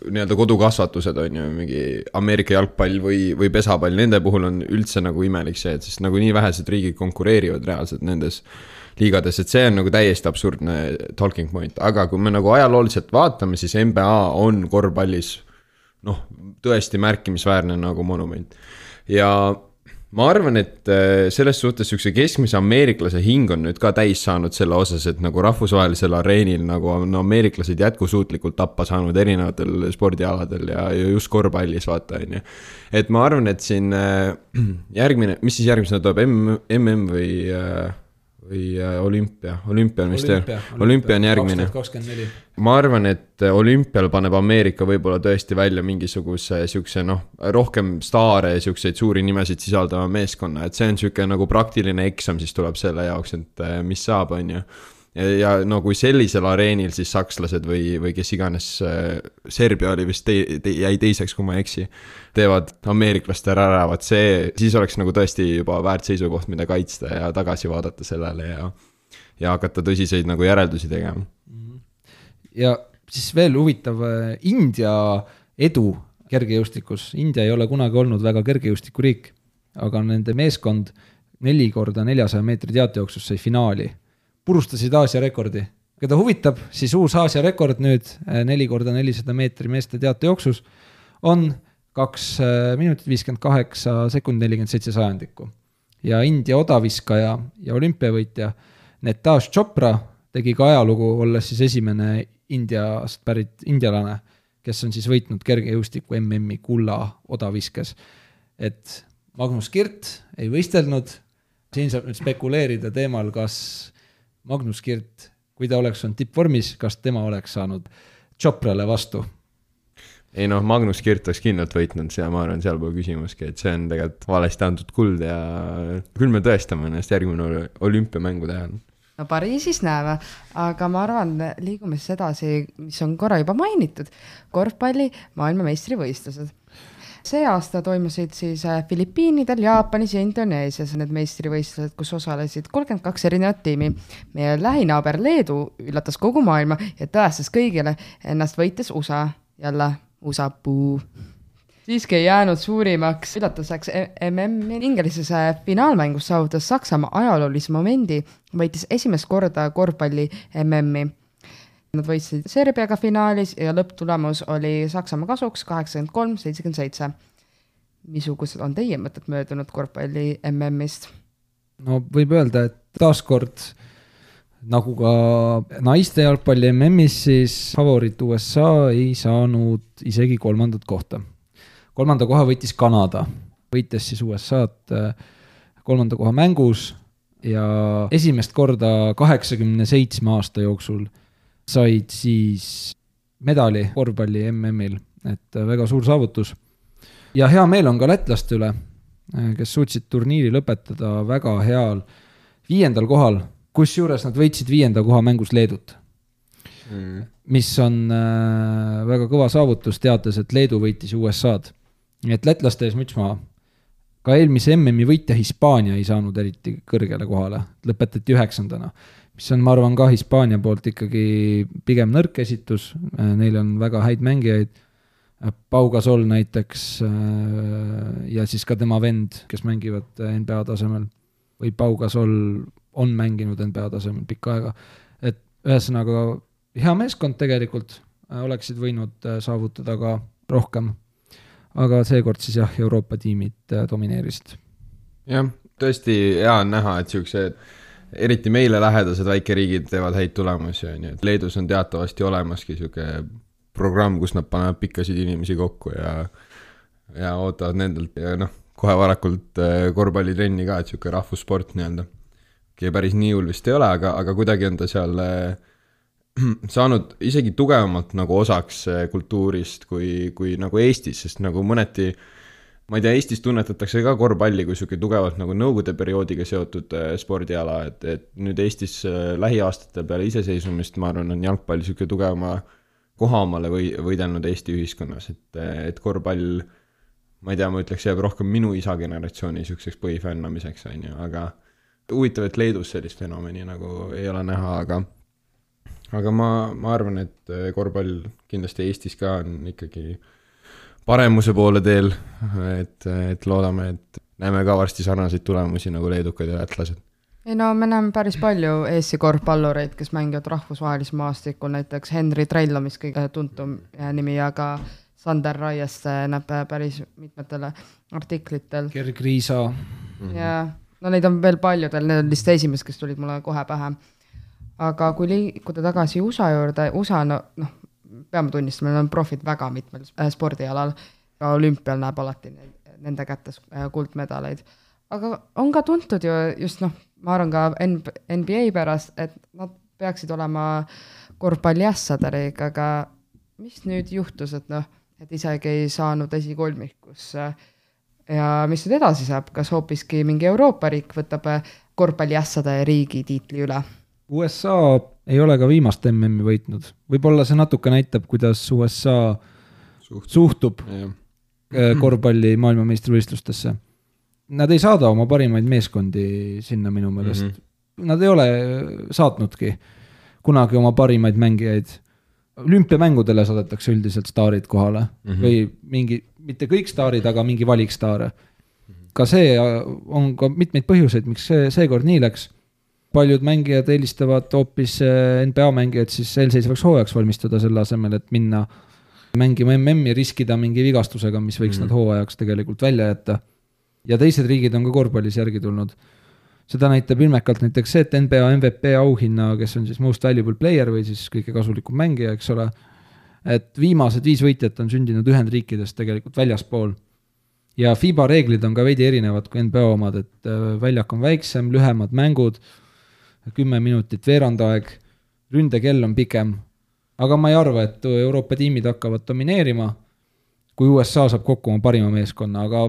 nii-öelda kodukasvatused on ju, mingi Ameerika jalgpall või, või pesapall, nende puhul on üldse nagu imelik see, et sest nagu nii vähesed riigid konkureerivad reaalselt nendes liigades, et see on nagu täiesti absurdne talking point, aga kui me nagu ajalooliselt vaatame, siis NBA on korvpallis noh, tõesti märkimisväärne nagu monument. Ja ma arvan, et äh, selles suhtes siukse keskmise ameeriklase hing on nüüd ka täis saanud selle osas, et nagu rahvusvahelisel areenil nagu on ameeriklased jätkusuutlikult tappa saanud erinevatel spordialadel ja, ja just korvpallis vaata, on ju. et ma arvan, et siin äh, järgmine, mis siis järgmisena tuleb, M, MM või, või äh, olümpia, olümpia on vist jah, olümpia on järgmine. ma arvan, et olümpial paneb Ameerika võib-olla tõesti välja mingisuguse siukse noh, rohkem staare ja siukseid suuri nimesid sisaldava meeskonna, et see on sihuke nagu praktiline eksam siis tuleb selle jaoks, et eh, mis saab, on ju. Ja, no kui sellisel areenil siis sakslased või, või kes iganes, Serbia oli vist te, te, jäi teiseks, kui ma ei eksi, teevad ameeriklastele ära, vot see, siis oleks nagu tõesti juba väärt seisukoht, mida kaitsta ja tagasi vaadata sellele ja ja hakata tõsiseid nagu järeldusi tegema. Ja siis veel huvitav, India edu kergejõustikus, India ei ole kunagi olnud väga kergejõustikuriik, aga nende meeskond neli korda neljasaja meetri teatejooksus sai finaali, purustasid Aasia rekordi. keda huvitab, siis uus Aasia rekord nüüd eh, neli korda nelisada meetri meeste teatejooksus on kaks eh, minutit viiskümmend kaheksa sekundit nelikümmend seitse sajandikku. ja India odaviskaja ja olümpiavõitja Netaj Chopra tegi ka ajalugu, olles siis esimene Indiast pärit indialane, kes on siis võitnud kergejõustiku MM-i kulla odaviskes. et Magnus Kirt ei võistelnud, siin saab nüüd spekuleerida teemal, kas Magnus Kirt, kui ta oleks olnud tippvormis, kas tema oleks saanud Choprale vastu. ei noh, Magnus Kirt oleks kindlalt võitnud, see, ma arvan, seal pole küsimuski, et see on tegelikult valesti antud kuld ja küll me tõestame ennast järgmine olümpiamängude ajal. no Pariisis näeme, aga ma arvan, liigume siis edasi, mis on korra juba mainitud, korvpalli maailmameistrivõistlused. See aasta toimusid siis äh, Filipiinidel, Jaapanis ja Indoneesias need meistrivõistlused, kus osalesid kolmkümmend kaks erinevat tiimi. meie lähinaaber Leedu üllatas kogu maailma ja tõestas kõigile ennast võites USA, jälle USA puu siiski ei jäänud suurimaks üllatuseks MM-i ingelises finaalmängus saavutas Saksamaa ajaloolise momendi, võitis esimest korda korvpalli MM-i. Nad võitsid Serbiaga finaalis ja lõpptulemus oli Saksamaa kasuks kaheksakümmend kolm, seitsekümmend seitse. missugused on teie mõtted möödunud korvpalli MM-ist? no võib öelda, et taaskord nagu ka naiste jalgpalli MM-is, siis favoriit USA ei saanud isegi kolmandat kohta. kolmanda koha võitis Kanada, võites siis USA-d äh, kolmanda koha mängus ja esimest korda kaheksakümne seitsme aasta jooksul said siis medali korvpalli MM-il, et äh, väga suur saavutus. ja hea meel on ka lätlaste üle, kes suutsid turniiri lõpetada väga heal viiendal kohal, kusjuures nad võitsid viienda koha mängus Leedut, mis on äh, väga kõva saavutus, teades, et Leedu võitis USA-d. nii et lätlaste ees müts maha. ka eelmise MM-i võitja Hispaania ei saanud eriti kõrgele kohale, lõpetati üheksandana, mis on, ma arvan, ka Hispaania poolt ikkagi pigem nõrk esitus, neil on väga häid mängijaid Pau Gasol näiteks äh, ja siis ka tema vend, kes mängivad äh, NBA tasemel või Pau Gasol on mänginud NBA tasemel pikka aega. et ühesõnaga hea meeskond tegelikult, oleksid võinud äh, saavutada ka rohkem. aga seekord siis jah, Euroopa tiimid äh, domineerisid. jah, tõesti hea on näha, et siuksed eriti meile lähedased väikeriigid teevad häid tulemusi, on ju, et Leedus on teatavasti olemaski sihuke programm, kus nad panevad pikkasid inimesi kokku ja ja ootavad nendelt ja noh, kohe varakult äh, korvpallitrenni ka, et sihuke rahvussport nii-öelda. okei, päris nii hull vist ei ole, aga, aga kuidagi on ta seal äh, saanud isegi tugevamalt nagu osaks äh, kultuurist kui, kui nagu Eestis, sest nagu mõneti ma ei tea, Eestis tunnetatakse ka korvpalli kui sihuke tugevalt nagu nõukogude perioodiga seotud äh, spordiala, et, et nüüd Eestis äh, lähiaastatel peale iseseisvumist, ma arvan, on jalgpall sihuke tugevama koha omale või, võidelnud Eesti ühiskonnas, et, et korvpall ma ei tea, ma ütleks, jääb rohkem minu isa generatsiooni siukseks põhifännamiseks, on ju, aga huvitav, et Leedus sellist fenomeni nagu ei ole näha, aga aga ma, ma arvan, et äh, korvpall kindlasti Eestis ka on ikkagi paremuse poole teel, et, et loodame, et näeme ka varsti sarnaseid tulemusi nagu leedukad ja lätlased. ei no me näeme päris palju Eesti korvpallureid, kes mängivad rahvusvahelisel maastikul, näiteks Henri Trello, mis kõige tuntum nimi, aga Sander Raieste näeb päris mitmetel artiklitel Gerg Riisa, ja no neid on veel paljudel, need on lihtsalt esimesed, kes tulid mulle kohe pähe. aga kui liikuda tagasi USA juurde, USA no noh, peame tunnistama, nad on profid väga mitmel äh, spordialal. ka olümpial näeb alati nende kätes äh, kuldmedaleid. aga on ka tuntud ju just noh, ma arvan ka NBA pärast, et nad peaksid olema korvpalliässadariga, aga mis nüüd juhtus, et noh, et isegi ei saanud esikolmikusse ja mis nüüd edasi saab, kas hoopiski mingi Euroopa riik võtab äh, korvpalliässade riigi tiitli üle? USA ei ole ka viimast MM-i võitnud, võib-olla see natuke näitab, kuidas USA suht-, suhtub jah. äh, korvpalli maailmameistrivõistlustesse. Nad ei saada oma parimaid meeskondi sinna minu meelest mm, Mhm. -hmm. nad ei ole saatnudki kunagi oma parimaid mängijaid. olümpiamängudele saadetakse üldiselt staarid kohale mm Mhm. -hmm. või mingi, mitte kõik staarid, aga mingi valik staare. ka see on ka mitmeid põhjuseid, miks see seekord nii läks. Paljud mängijad eelistavad hoopis eh, NBA mängijad siis eelseisvaks hooajaks valmistuda, selle asemel, et minna mängima MM-i, riskida mingi vigastusega, mis võiks mm nad hooajaks tegelikult välja jätta. ja teised riigid on ka korvpallis järgi tulnud. seda näitab ilmekalt näiteks see, et NBA MVP auhinna, kes on siis most valuable player või siis kõige kasulikum mängija, eks ole, et viimased viis võitjat on sündinud Ühendriikidest tegelikult väljaspool. ja FIBA reeglid on ka veidi erinevad kui NBA omad, et äh, väljak on väiksem, lühemad mängud, kümme minutit veerandaeg, ründekell on pikem, aga ma ei arva, et Euroopa tiimid hakkavad domineerima, kui USA saab kokku oma parima meeskonna, aga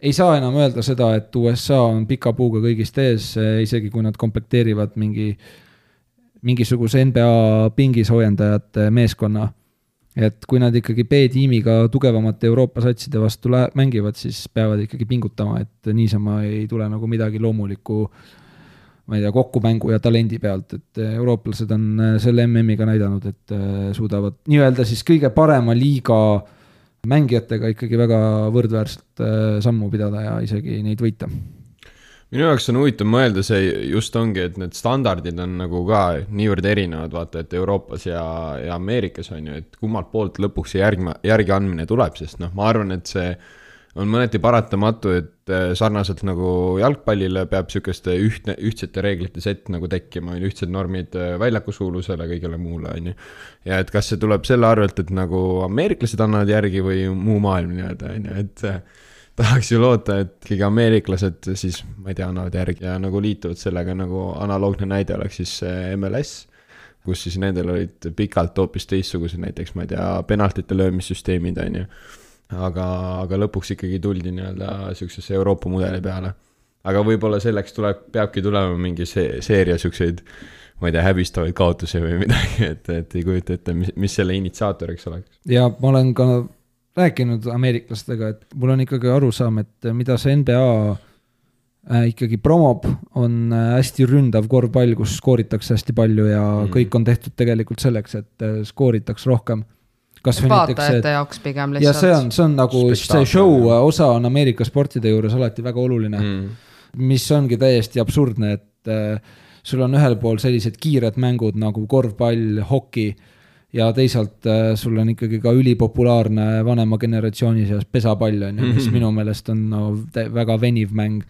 ei saa enam öelda seda, et USA on pika puuga kõigist ees, isegi kui nad komplekteerivad mingi, mingisuguse NBA pingisoojendajate meeskonna. et kui nad ikkagi B-tiimiga tugevamate Euroopa satside vastu lä- mängivad, siis peavad ikkagi pingutama, et niisama ei tule nagu midagi loomulikku ma ei tea, kokkupängu ja talendi pealt, et eurooplased on äh, selle MM-iga näidanud, et äh, suudavad nii-öelda siis kõige parema liiga mängijatega ikkagi väga võrdväärselt sammu pidada ja isegi neid võita. minu jaoks on huvitav mõelda see just ongi, et need standardid on nagu ka niivõrd erinevad, vaata, et Euroopas ja, ja Ameerikas on ju, et kummalt poolt lõpuks see järg, järgi andmine tuleb, sest noh, ma arvan, et see on mõneti paratamatu, et äh, sarnaselt nagu jalgpallile peab sihukeste ühtne, ühtsete reeglite sett nagu tekkima, on ju, ühtsed normid äh, väljaku suurusele, kõigele muule, on ju. ja et kas see tuleb selle arvelt, et nagu ameeriklased annavad järgi või muu maailm nii-öelda, on ju, et äh, tahaks ju loota, et ikkagi ameeriklased siis, ma ei tea, annavad järgi ja nagu liituvad sellega nagu analoogne näide oleks siis MLS, kus siis nendel olid pikalt hoopis teistsugused näiteks, ma ei tea, penaltite löömissüsteemid, on ju aga, aga lõpuks ikkagi tuldi nii-öelda sihukesesse Euroopa mudeli peale. aga võib-olla selleks tuleb, peabki tulema mingi see seeria siukseid, ma ei tea, häbistavaid kaotusi või midagi, et, et ei kujuta ette, mis, mis selle initsiaatoriks oleks. ja ma olen ka rääkinud ameeriklastega, et mul on ikkagi arusaam, et mida see NBA äh, ikkagi promob, on äh, hästi ründav korvpall, kus skooritakse hästi palju ja mm. kõik on tehtud tegelikult selleks, et äh, skooritaks rohkem. Kas või näiteks see, vaatajate jaoks pigem ja see on, lihtsalt. see on nagu see Spektaakkel, show jah. osa on Ameerika sportide juures alati väga oluline mm., mis ongi täiesti absurdne, et äh, sul on ühel pool sellised kiired mängud nagu korvpall, hoki ja teisalt äh, sul on ikkagi ka ülipopulaarne vanema generatsiooni seas pesapall on ju, mis Mhm. minu meelest on no, väga veniv mäng.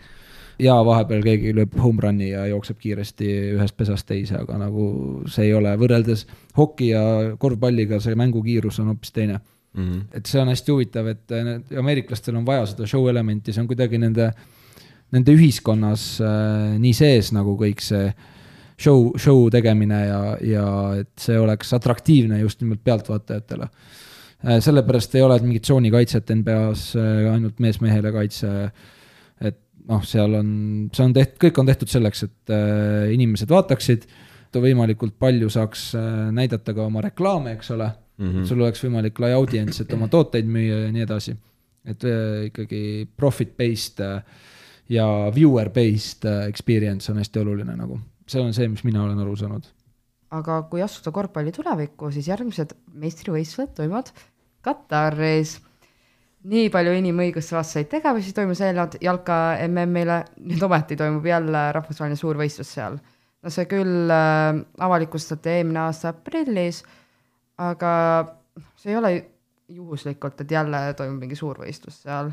Ja vahepeal keegi lööb home run'i ja jookseb kiiresti ühest pesast teise, aga nagu see ei ole võrreldes hoki ja korvpalliga, see mängukiirus on hoopis teine Mm. et see on hästi huvitav, et äh, need ameeriklastel on vaja seda show elementi, see on kuidagi nende, nende ühiskonnas äh, nii sees nagu kõik see show, show tegemine ja, ja et see oleks atraktiivne just nimelt pealtvaatajatele. sellepärast ei ole mingit tsoonikaitset NBA-s, ainult mees mehele kaitse. et noh, seal on, see on tehtud, kõik on tehtud selleks, et äh, inimesed vaataksid, võimalikult palju saaks äh, näidata ka oma reklaame, eks ole Mm mm., sul oleks võimalik lai audients, et oma tooteid müüa ja nii edasi. et äh, ikkagi profit-based äh, ja viewer-based äh, experience on hästi oluline nagu, see on see, mis mina olen aru saanud. aga kui astuda korvpalli tulevikku, siis järgmised meistrivõistlused toimuvad Kataris. Nii palju inimõigusvastaseid tegevusi toimus eelnevalt jalka MM-ile, nüüd ometi toimub jälle rahvusvaheline suurvõistlus seal. no see küll äh, avalikustati eelmine aasta aprillis, aga see ei ole juhuslikult, et jälle toimub mingi suurvõistlus seal.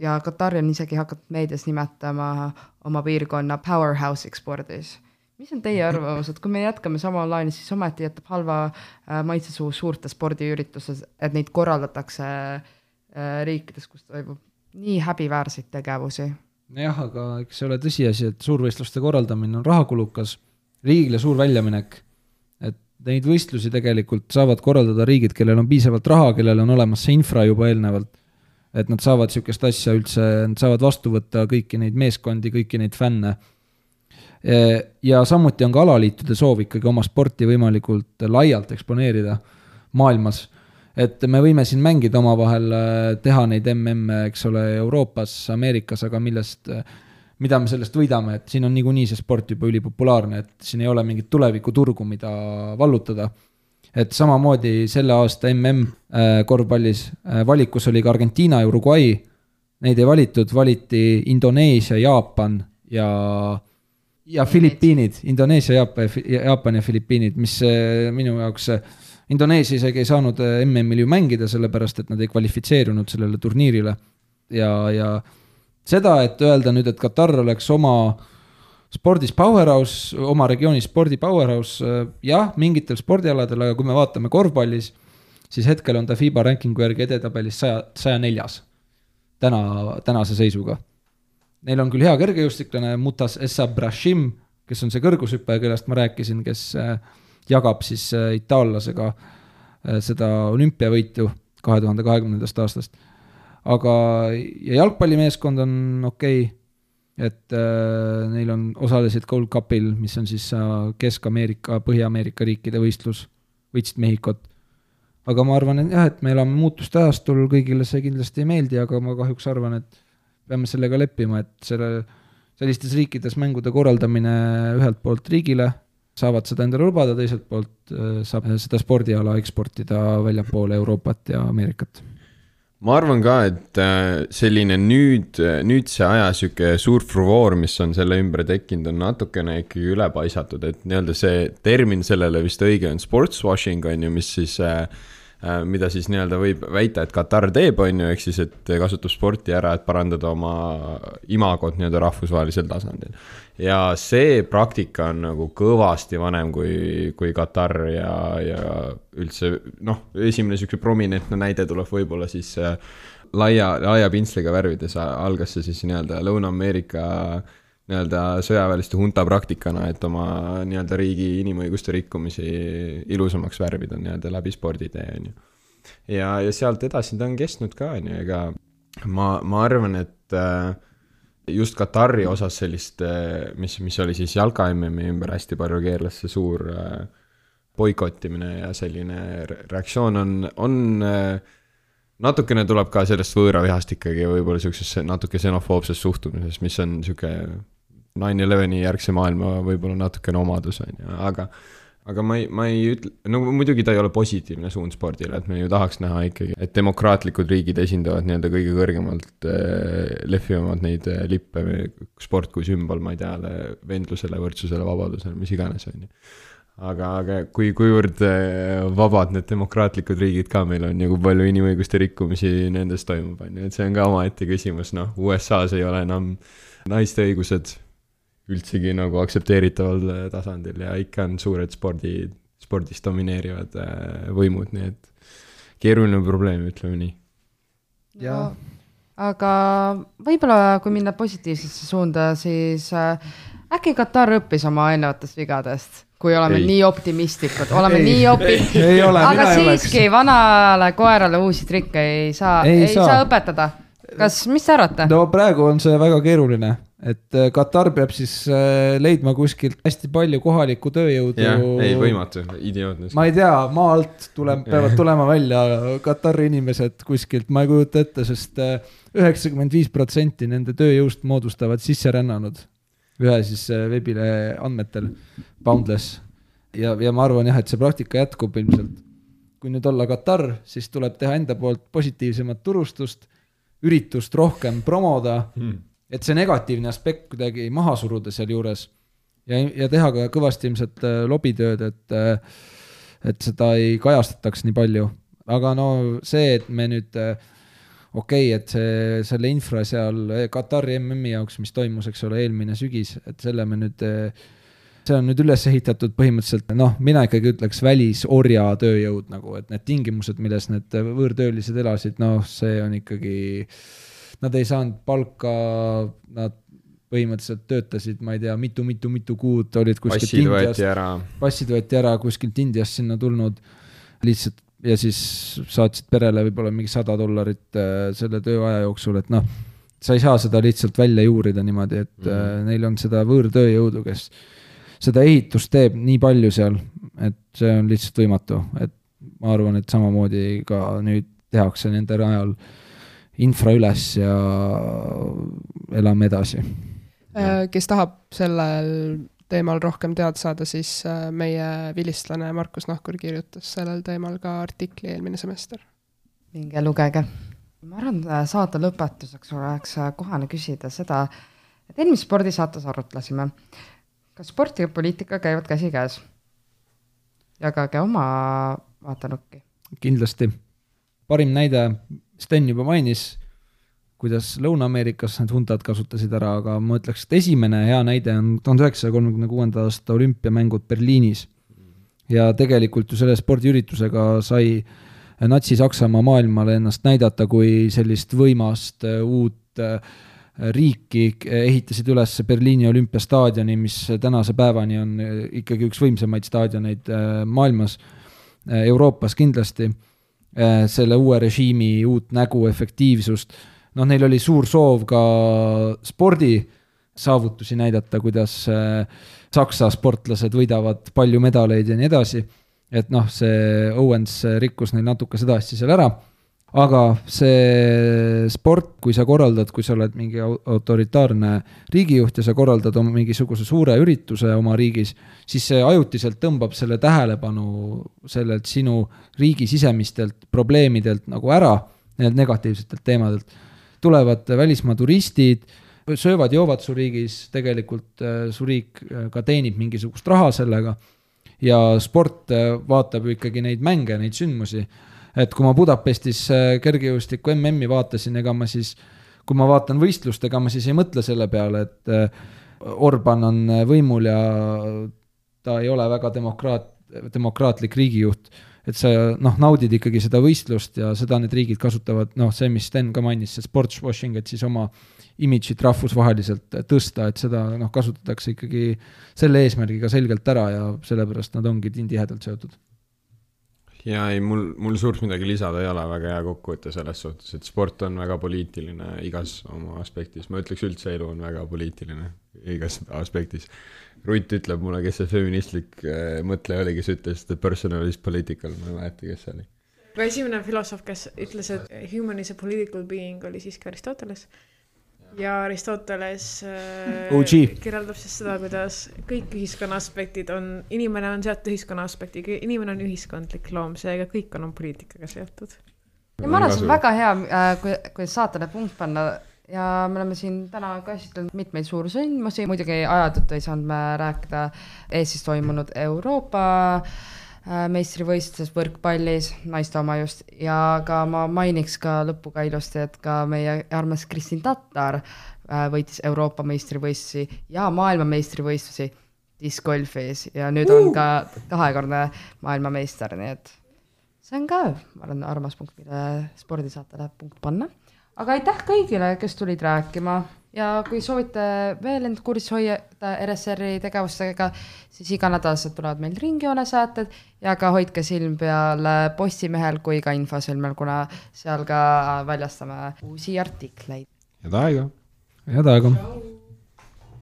ja Katari on isegi hakatud meedias nimetama oma piirkonna powerhouse'iks spordis. mis on teie arvamus, et kui me jätkame samal lainil, siis ometi jätab halva äh, maitse suhu suurte spordiürituses, et neid korraldatakse äh, riikides, kus toimub nii häbiväärseid tegevusi jah, aga eks see ole tõsiasi, et suurvõistluste korraldamine on rahakulukas, riigile suur väljaminek. et neid võistlusi tegelikult saavad korraldada riigid, kellel on piisavalt raha, kellel on olemas see infra juba eelnevalt. et nad saavad niisugust asja üldse, nad saavad vastu võtta kõiki neid meeskondi, kõiki neid fänne. ja samuti on ka alaliitude soov ikkagi oma sporti võimalikult laialt eksponeerida maailmas et me võime siin mängida omavahel, teha neid MM-e, eks ole, Euroopas, Ameerikas, aga millest, mida me sellest võidame, et siin on niikuinii see sport juba ülipopulaarne, et siin ei ole mingit tulevikuturgu, mida vallutada. et samamoodi selle aasta MM äh, korvpallis äh, valikus oli ka Argentiina ja Uruguay, neid ei valitud, valiti Indoneesia, Jaapan ja ja Filipiinid, Indoneesia, Jaapan, ja Filipiinid, mis äh, minu jaoks äh, Indoneesia isegi ei saanud äh, MM-il ju mängida, sellepärast et nad ei kvalifitseerunud sellele turniirile. ja, ja seda, et öelda nüüd, et Katar oleks oma spordis powerhouse, oma regiooni spordi powerhouse, jah, mingitel spordialadel, aga kui me vaatame korvpallis, siis hetkel on ta FIBA rankingu järgi edetabelis saja, saja neljas. täna, tänase seisuga. Neil on küll hea kergejõustiklane Mutas Essa Brashim, kes on see kõrgushüppaja, kellest ma rääkisin, kes äh, jagab siis äh, itaallasega äh, seda olümpiavõitu kahe tuhande kahekümnendast aastast. aga, ja jalgpallimeeskond on okei okay,, et äh, neil on, osalesid Gold Cupil, mis on siis äh, Kesk-Ameerika, Põhja-Ameerika riikide võistlus, võitsid Mehhikot. aga ma arvan, et jah, et me elame muutuste ajastul, kõigile see kindlasti ei meeldi, aga ma kahjuks arvan, et peame sellega leppima, et selle, sellistes riikides mängude korraldamine ühelt poolt riigile saavad seda endale lubada, teiselt poolt äh, saab seda spordiala eksportida väljapoole Euroopat ja Ameerikat. ma arvan ka, et äh, selline nüüd, nüüdse aja sihuke suur fruvoor, mis on selle ümber tekkinud, on natukene ikkagi üle paisatud, et nii-öelda see termin sellele vist õige on sports washing on ju, mis siis äh, äh, mida siis nii-öelda võib väita, et Katar teeb, on ju, ehk siis, et kasutab sporti ära, et parandada oma imagot nii-öelda rahvusvahelisel tasandil. ja see praktika on nagu kõvasti vanem kui, kui Katar ja, ja üldse noh, esimene sihuke prominentne näide tuleb võib-olla siis äh, laia, laia pintsliga värvides algas see siis nii-öelda Lõuna-Ameerika nii-öelda sõjaväeliste hunta praktikana, et oma nii-öelda riigi inimõiguste rikkumisi ilusamaks värvida nii-öelda läbi sporditee, on ju. ja, ja sealt edasi ta on kestnud ka, on ju, ega ma, ma arvan, et äh, just Katari osas sellist, mis, mis oli siis jalka MM-i ümber hästi palju keerles see suur äh, boikottimine ja selline re- reaktsioon on, on äh, natukene tuleb ka sellest võõravihast ikkagi võib-olla siuksest natuke xenofoobsest suhtumisest, mis on sihuke nine eleveni järgse maailma võib-olla natukene omadus on ju, aga aga ma ei, ma ei ütle, no muidugi ta ei ole positiivne suund spordile, et me ju tahaks näha ikkagi, et demokraatlikud riigid esindavad nii-öelda kõige kõrgemalt äh, lehvivamalt neid äh, lippe, sport kui sümbol, ma ei tea, vendlusele, võrdsusele, vabadusele, mis iganes, on ju. Aga, aga kui, kuivõrd äh, vabad need demokraatlikud riigid ka meil on ja kui palju inimõiguste rikkumisi nendes toimub, on ju, et see on ka omaette küsimus, noh, USA-s ei ole enam naiste õigused üldsegi nagu aktsepteeritaval tasandil ja ikka on suured spordi, spordis domineerivad äh, võimud, nii et keeruline probleem, ütleme nii. Jaa. aga võib-olla, kui minna positiivsesse suunda, siis äh, äkki Katar õppis oma eelnevatest vigadest, kui oleme Ei. nii optimistlikud, oleme ei. nii opi-, aga siiski vanale koerale uusi trikke ei saa, Ei ei, saa. saa. õpetada. kas, mis te arvate no praegu on see väga keeruline, et äh, Katar peab siis äh, leidma kuskilt hästi palju kohalikku tööjõudu. ei võimatu, idiootne. ma ei tea, maa alt tuleb, peavad tulema välja Katari inimesed kuskilt, ma ei kujuta ette sest, sest üheksakümmend viis protsenti nende tööjõust moodustavad sisserännanud ühe siis äh, veebilehe andmetel, Boundless. ja, ja ma arvan jah, et see praktika jätkub ilmselt. kui nüüd olla Katar, siis tuleb teha enda poolt positiivsemat turustust, üritust rohkem promoda Hmm. Et see negatiivne aspekt kuidagi maha suruda sealjuures ja, ja teha ka kõvasti ilmselt äh, lobitööd, et, et seda ei kajastataks nii palju. aga no see, et me nüüd äh, okei okay,, et see, selle infra seal äh, Katari MM-i jaoks, mis toimus, eks ole, eelmine sügis, et selle me nüüd, see on nüüd üles ehitatud põhimõtteliselt, noh, mina ikkagi ütleks välisorja tööjõud nagu, et need tingimused, milles need võõrtöölised elasid, noh, see on ikkagi, nad ei saanud palka, nad põhimõtteliselt töötasid, ma ei tea mitu, mitu, mitu kuud, olid kuskilt passid Indiast passid võeti ära kuskilt Indiast sinna tulnud lihtsalt ja siis saatsid perele võib-olla mingi sada dollarit äh, selle tööaja jooksul, et noh, sa ei saa seda lihtsalt välja juurida niimoodi, et mm. -hmm. neil on seda võõrtööjõudu, kes seda ehitust teeb nii palju seal, et see on lihtsalt võimatu, et ma arvan, et samamoodi ka nüüd tehakse nende najal infra üles ja elame edasi. Äh, kes tahab sellel teemal rohkem teada saada, siis äh, meie vilistlane Markus Nahkur kirjutas sellel teemal ka artikli eelmine semester. minge lugege. ma arvan, saate lõpetuseks oleks kohane küsida seda, et eelmises spordisaates arutlesime, kas sport ja poliitika käivad käsikäes? jagage oma vaatenurki. kindlasti. parim näide, Sten juba mainis, kuidas Lõuna-Ameerikas need huntad kasutasid ära, aga ma ütleks, et esimene hea näide on tuhande üheksasaja kolmekümne kuuenda aasta olümpiamängud Berliinis. ja tegelikult ju selle spordiüritusega sai Natsi-Saksamaa maailmale ennast näidata kui sellist võimast äh, uut äh, riiki, ehitasid üles Berliini olümpiastaadioni, mis tänase päevani on äh, ikkagi üks võimsamaid staadioneid äh, maailmas, Euroopas kindlasti, selle uue režiimi uut nägu, efektiivsust, noh, neil oli suur soov ka spordi saavutusi näidata, kuidas äh, Saksa sportlased võidavad palju medaleid ja nii edasi, et noh, see Owens rikkus neil natuke seda asja seal ära, aga see sport, kui sa korraldad, kui sa oled mingi au- autoritaarne riigijuht ja sa korraldad oma mingisuguse suure ürituse oma riigis, siis see ajutiselt tõmbab selle tähelepanu sellelt sinu riigi sisemistelt probleemidelt nagu ära, nendelt negatiivsetelt teemadelt. tulevad välismaa turistid, söövad-joovad su riigis, tegelikult äh, su riik äh, ka teenib mingisugust raha sellega ja sport äh, vaatab ju ikkagi neid mänge, neid sündmusi et kui ma Budapestis äh, kergejõustiku MM-i vaatasin, ega ma siis, kui ma vaatan võistlust, ega ma siis ei mõtle selle peale, et äh, Orban on äh, võimul ja ta ei ole väga demokraat, demokraatlik riigijuht. et sa noh, naudid ikkagi seda võistlust ja seda need riigid kasutavad, noh, see, mis Sten ka mainis, see sports washing, et siis oma imidžit rahvusvaheliselt tõsta, et seda noh, kasutatakse ikkagi selle eesmärgiga selgelt ära ja sellepärast nad ongi nii tihedalt seotud. Ja ei, mul, mul suurt midagi lisada ei ole, väga hea kokkuvõte selles suhtes, et sport on väga poliitiline igas oma aspektis, ma ütleks üldse elu on väga poliitiline igas aspektis. Rutt ütleb mulle, kes see feministlik äh, mõtleja oli, kes ütles, et personal is political, ma ei mäleta, kes see oli. esimene filosoof, kes ütles, et human is a political being, oli siiski Aristoteles. Ja Aristoteles äh, OG. kirjeldab siis seda, kuidas kõik ühiskonna aspektid on, inimene on seotud ühiskonna aspektiga, inimene on ühiskondlik loom, seega kõik on, on poliitikaga seotud. ja ma arvan, see on väga hea, kui, kui saatele punkt panna ja me oleme siin täna käsitlenud mitmeid suuri sündmusi, muidugi aja tõttu ei saanud me rääkida Eestis toimunud Euroopa äh, meistrivõistluses võrkpallis, naiste oma just, ja ka ma mainiks ka lõppu ka ilusti, et ka meie armas Kristin Tatar äh, võitis Euroopa meistrivõistlusi ja maailmameistrivõistlusi discgolfis. Ja nüüd on ka kahekordne maailmameister, nii et see on ka, ma arvan, armas punkt, mille spordisaatele punkt panna. aga aitäh kõigile, kes tulid rääkima ja kui soovite veel end kursis hoida RSR-i tegevustega, siis iganädalaselt tulevad meil Ringjoone saated ja ka hoidke silm peal Postimehel kui ka Infosõlmel, kuna seal ka väljastame uusi artikleid. head aega! head aega!